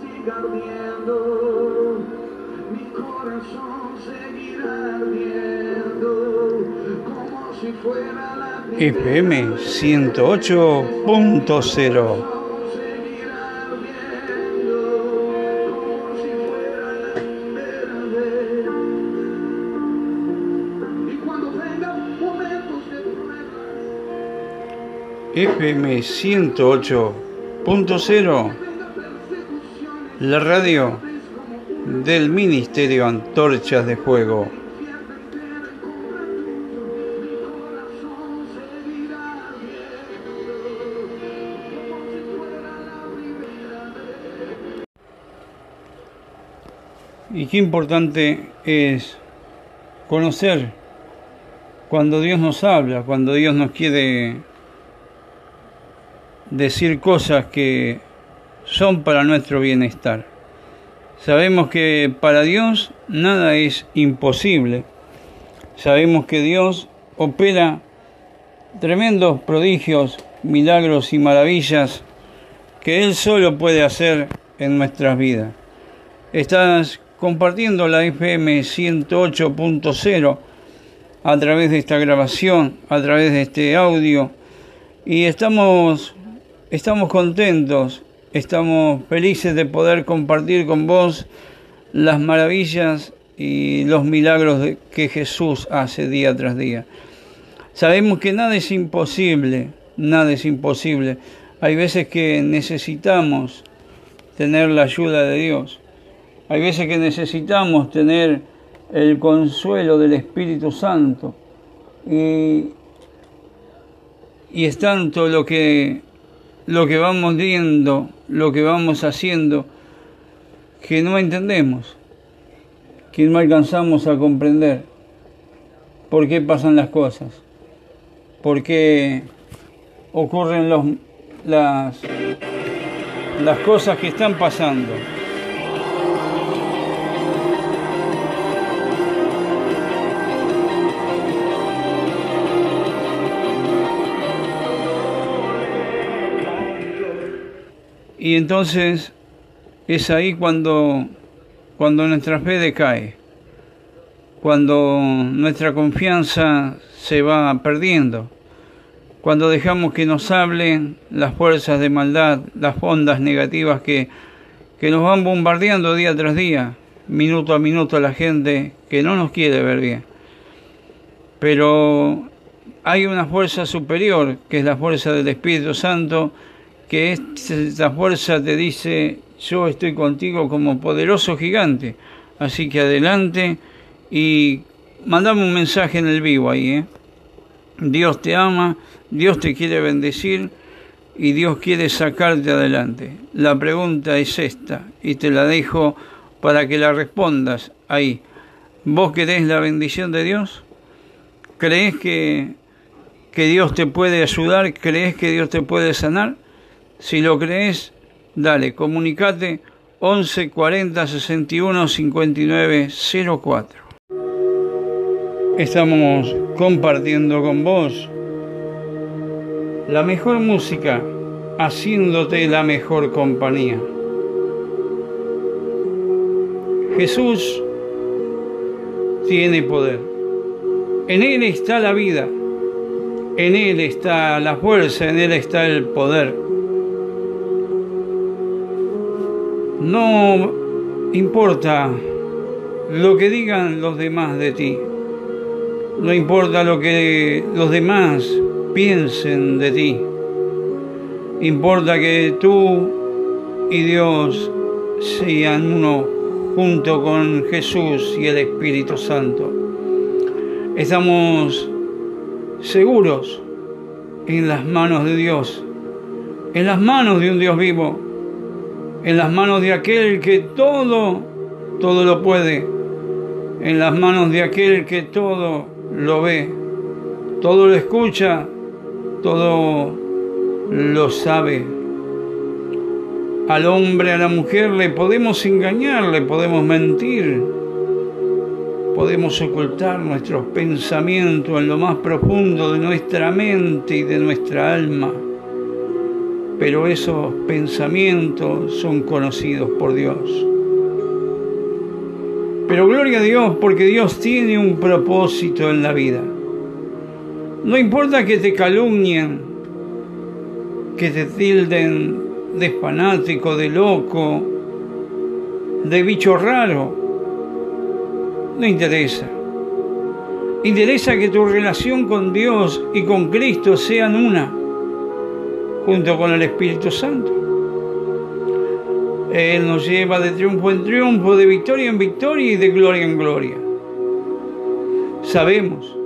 siga ardiendo, mi corazón seguirá ardiendo, como si fuera la FM 108.0 seguirá ardiendo, como si fuera la primera vez. Y cuando vengan momentos de prueba, FM 108.0 La radio del Ministerio Antorchas de Fuego. Y qué importante es conocer cuando Dios nos habla, cuando Dios nos quiere decir cosas que son para nuestro bienestar. Sabemos que para Dios nada es imposible. Sabemos que Dios opera tremendos prodigios, milagros y maravillas que Él solo puede hacer en nuestras vidas. Estás compartiendo la FM 108.0 a través de esta grabación, a través de este audio y estamos estamos contentos, estamos felices de poder compartir con vos las maravillas y los milagros que Jesús hace día tras día. Sabemos que nada es imposible, nada es imposible. Hay veces que necesitamos tener la ayuda de Dios. Hay veces que necesitamos tener el consuelo del Espíritu Santo. Y es tanto lo que, lo que vamos viendo, lo que vamos haciendo, que no entendemos, que no alcanzamos a comprender por qué pasan las cosas, por qué ocurren los, las, las cosas que están pasando. Y entonces es ahí cuando, cuando nuestra fe decae, cuando nuestra confianza se va perdiendo, cuando dejamos que nos hablen las fuerzas de maldad, las ondas negativas que, que nos van bombardeando día tras día, minuto a minuto la gente que no nos quiere ver bien. Pero hay una fuerza superior, que es la fuerza del Espíritu Santo, que esta fuerza te dice, yo estoy contigo como poderoso gigante. Así que adelante y mandame un mensaje en el vivo ahí. ¿eh? Dios te ama, Dios te quiere bendecir y Dios quiere sacarte adelante. La pregunta es esta y te la dejo para que la respondas ahí. ¿Vos querés la bendición de Dios? ¿Crees que, que Dios te puede ayudar? ¿Crees que Dios te puede sanar? Si lo crees, dale, comunicate 11 40 61 59 04. Estamos compartiendo con vos la mejor música, haciéndote la mejor compañía. Jesús tiene poder. En Él está la vida. En Él está la fuerza, en Él está el poder. No importa lo que digan los demás de ti. No importa lo que los demás piensen de ti. Importa que tú y Dios sean uno junto con Jesús y el Espíritu Santo. Estamos seguros en las manos de Dios, en las manos de un Dios vivo, en las manos de aquel que todo, todo lo puede, en las manos de aquel que todo lo ve, todo lo escucha, todo lo sabe. Al hombre, a la mujer le podemos engañar, le podemos mentir, podemos ocultar nuestros pensamientos en lo más profundo de nuestra mente y de nuestra alma. Pero esos pensamientos son conocidos por Dios. Pero gloria a Dios porque Dios tiene un propósito en la vida. No importa que te calumnien, que te tilden de fanático, de loco, de bicho raro. No interesa. Interesa que tu relación con Dios y con Cristo sean una, junto con el Espíritu Santo. Él nos lleva de triunfo en triunfo, de victoria en victoria y de gloria en gloria. Sabemos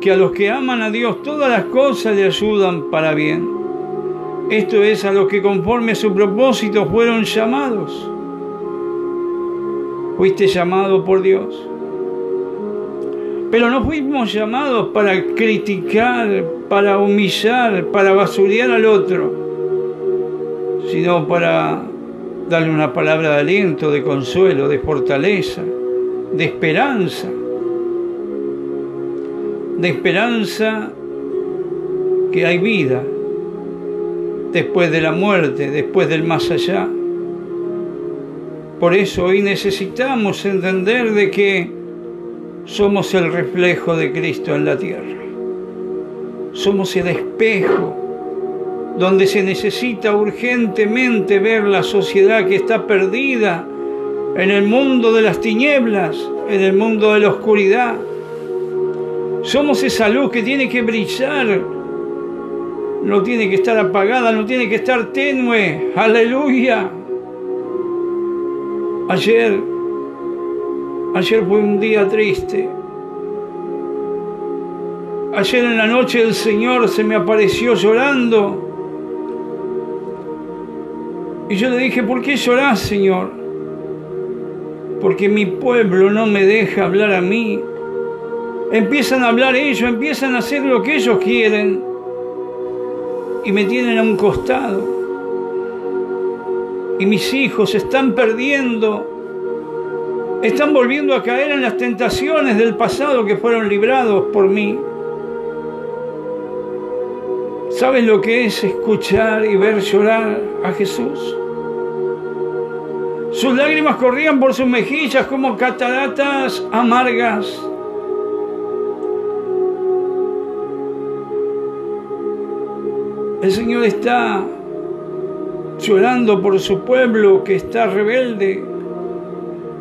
que a los que aman a Dios todas las cosas le ayudan para bien. Esto es a los que conforme a su propósito fueron llamados. Fuiste llamado por Dios. Pero no fuimos llamados para criticar, para humillar, para basurear al otro, sino para darle una palabra de aliento, de consuelo, de fortaleza, de esperanza. De esperanza que hay vida después de la muerte, después del más allá. Por eso hoy necesitamos entender de que somos el reflejo de Cristo en la tierra. Somos el espejo donde se necesita urgentemente ver la sociedad que está perdida en el mundo de las tinieblas, en el mundo de la oscuridad. Somos esa luz que tiene que brillar, no tiene que estar apagada, no tiene que estar tenue. Aleluya. Ayer Ayer fue un día triste. Ayer en la noche el Señor se me apareció llorando. Y yo le dije, ¿por qué llorás, Señor? Porque mi pueblo no me deja hablar a mí. Empiezan a hablar ellos, empiezan a hacer lo que ellos quieren. Y me tienen a un costado. Y mis hijos se están perdiendo están volviendo a caer en las tentaciones del pasado que fueron librados por mí. ¿Sabes lo que es escuchar y ver llorar a Jesús? Sus lágrimas corrían por sus mejillas como cataratas amargas. El Señor está llorando por su pueblo que está rebelde,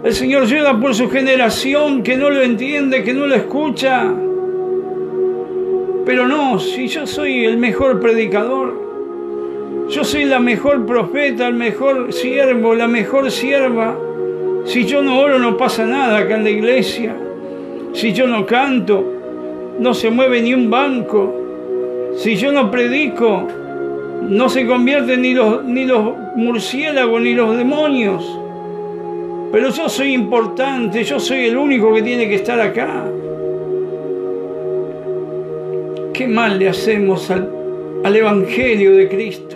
el Señor llora por su generación que no lo entiende, que no lo escucha. Pero no, si yo soy el mejor predicador, yo soy la mejor profeta, el mejor siervo, la mejor sierva. Si yo no oro no pasa nada acá en la iglesia. Si yo no canto, no se mueve ni un banco. Si yo no predico, no se convierten ni los, ni los murciélagos ni los demonios. Pero yo soy importante, yo soy el único que tiene que estar acá. ¿Qué mal le hacemos al, al Evangelio de Cristo?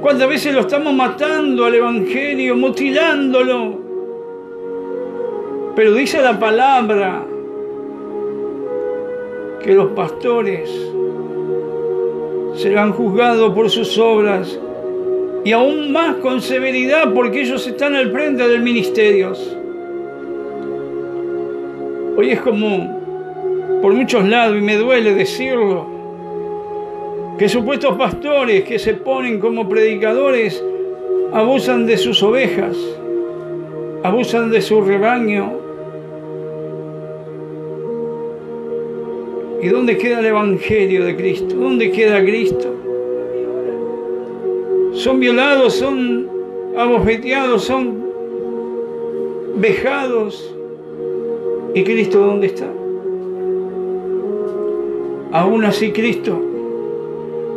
¿Cuántas veces lo estamos matando al Evangelio, mutilándolo? Pero dice la palabra que los pastores serán juzgados por sus obras y aún más con severidad porque ellos están al frente del ministerio. Hoy es como por muchos lados, y me duele decirlo, que supuestos pastores que se ponen como predicadores abusan de sus ovejas, abusan de su rebaño. ¿Y dónde queda el Evangelio de Cristo? ¿Dónde queda Cristo? Son violados, son abofeteados, son vejados. ¿Y Cristo dónde está? Aún así Cristo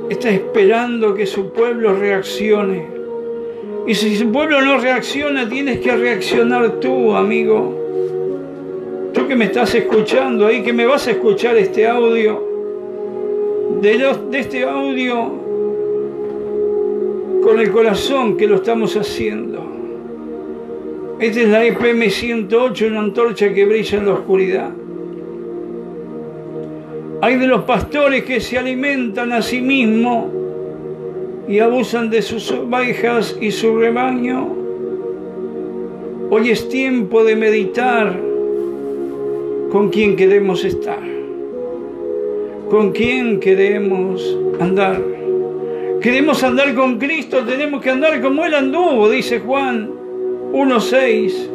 está esperando que su pueblo reaccione. Y si su pueblo no reacciona, tienes que reaccionar tú, amigo. Tú que me estás escuchando ahí, que me vas a escuchar este audio. De, de este audio con el corazón que lo estamos haciendo. Esta es la EPM 108, una antorcha que brilla en la oscuridad. Hay de los pastores que se alimentan a sí mismos y abusan de sus ovejas y su rebaño. Hoy es tiempo de meditar con quién queremos estar, con quién queremos andar. Queremos andar con Cristo, tenemos que andar como Él anduvo, dice Juan 1.6.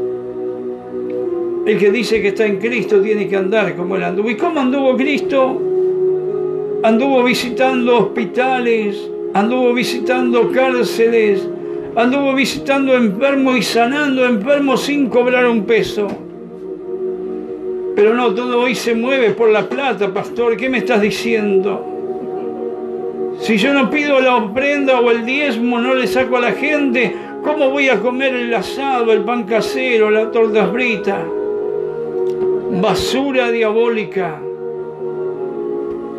El que dice que está en Cristo tiene que andar como Él anduvo. ¿Y cómo anduvo Cristo? Anduvo visitando hospitales, anduvo visitando cárceles, anduvo visitando enfermos y sanando enfermos sin cobrar un peso. Pero no, todo hoy se mueve por la plata, pastor. ¿Qué me estás diciendo? Si yo no pido la ofrenda o el diezmo, no le saco a la gente, ¿cómo voy a comer el asado, el pan casero, la torta frita? Basura diabólica.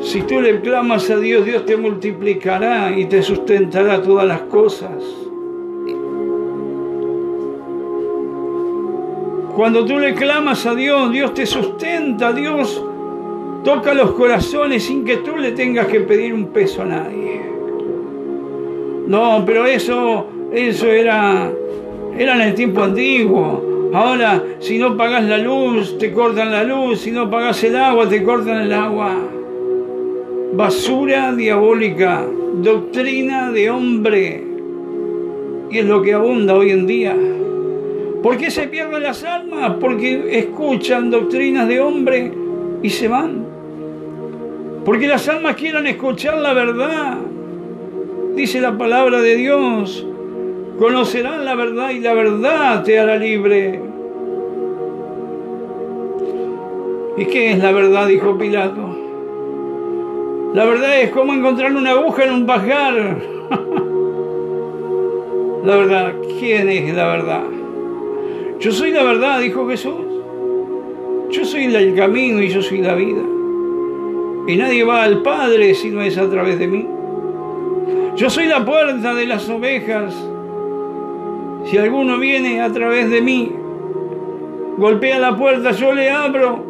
Si tú le clamas a Dios, Dios te multiplicará y te sustentará todas las cosas. Cuando tú le clamas a Dios, Dios te sustenta, Dios toca los corazones sin que tú le tengas que pedir un peso a nadie. No, pero eso, eso era, era en el tiempo antiguo. Ahora, si no pagas la luz, te cortan la luz. Si no pagas el agua, te cortan el agua. Basura diabólica, doctrina de hombre. Y es lo que abunda hoy en día. ¿Por qué se pierden las almas? Porque escuchan doctrinas de hombre y se van. Porque las almas quieren escuchar la verdad. Dice la palabra de Dios. Conocerán la verdad y la verdad te hará libre. ¿Y qué es la verdad? Dijo Pilato. La verdad es como encontrar una aguja en un pajar. la verdad, ¿quién es la verdad? Yo soy la verdad, dijo Jesús. Yo soy el camino y yo soy la vida. Y nadie va al Padre si no es a través de mí. Yo soy la puerta de las ovejas. Si alguno viene a través de mí, golpea la puerta, yo le abro.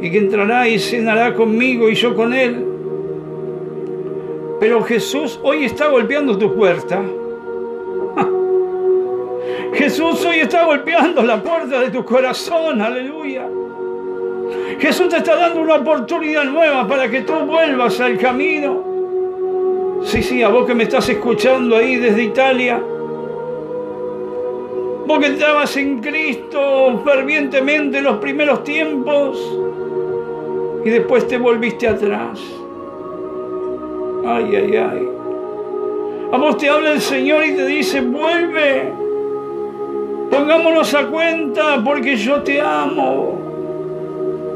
Y que entrará y cenará conmigo y yo con él. Pero Jesús hoy está golpeando tu puerta. Jesús hoy está golpeando la puerta de tu corazón, aleluya. Jesús te está dando una oportunidad nueva para que tú vuelvas al camino. Sí, sí, a vos que me estás escuchando ahí desde Italia. Vos que estabas en Cristo fervientemente en los primeros tiempos y después te volviste atrás. Ay, ay, ay. A vos te habla el Señor y te dice, vuelve. Pongámonos a cuenta porque yo te amo.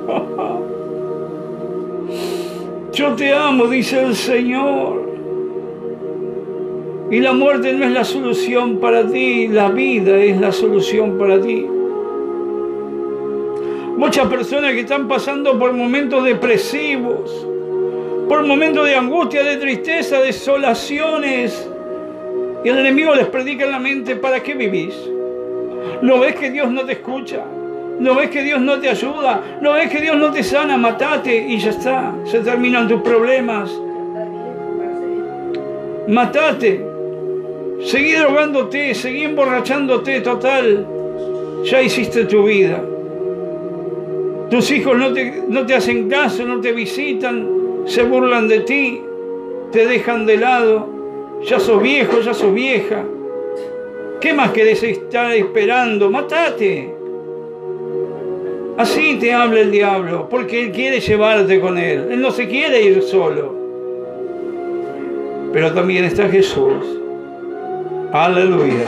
Yo te amo, dice el Señor. Y la muerte no es la solución para ti, la vida es la solución para ti. Muchas personas que están pasando por momentos depresivos, por momentos de angustia, de tristeza, desolaciones, y el enemigo les predica en la mente, ¿para qué vivís? ¿No ves que Dios no te escucha? ¿No ves que Dios no te ayuda? ¿No ves que Dios no te sana? Matate y ya está. Se terminan tus problemas. Matate. Seguí drogándote, seguí emborrachándote, total. Ya hiciste tu vida. Tus hijos no te, no te hacen caso, no te visitan, se burlan de ti, te dejan de lado. Ya sos viejo, ya sos vieja. ¿Qué más querés estar esperando? Matate. Así te habla el diablo, porque él quiere llevarte con él. Él no se quiere ir solo. Pero también está Jesús. Aleluya.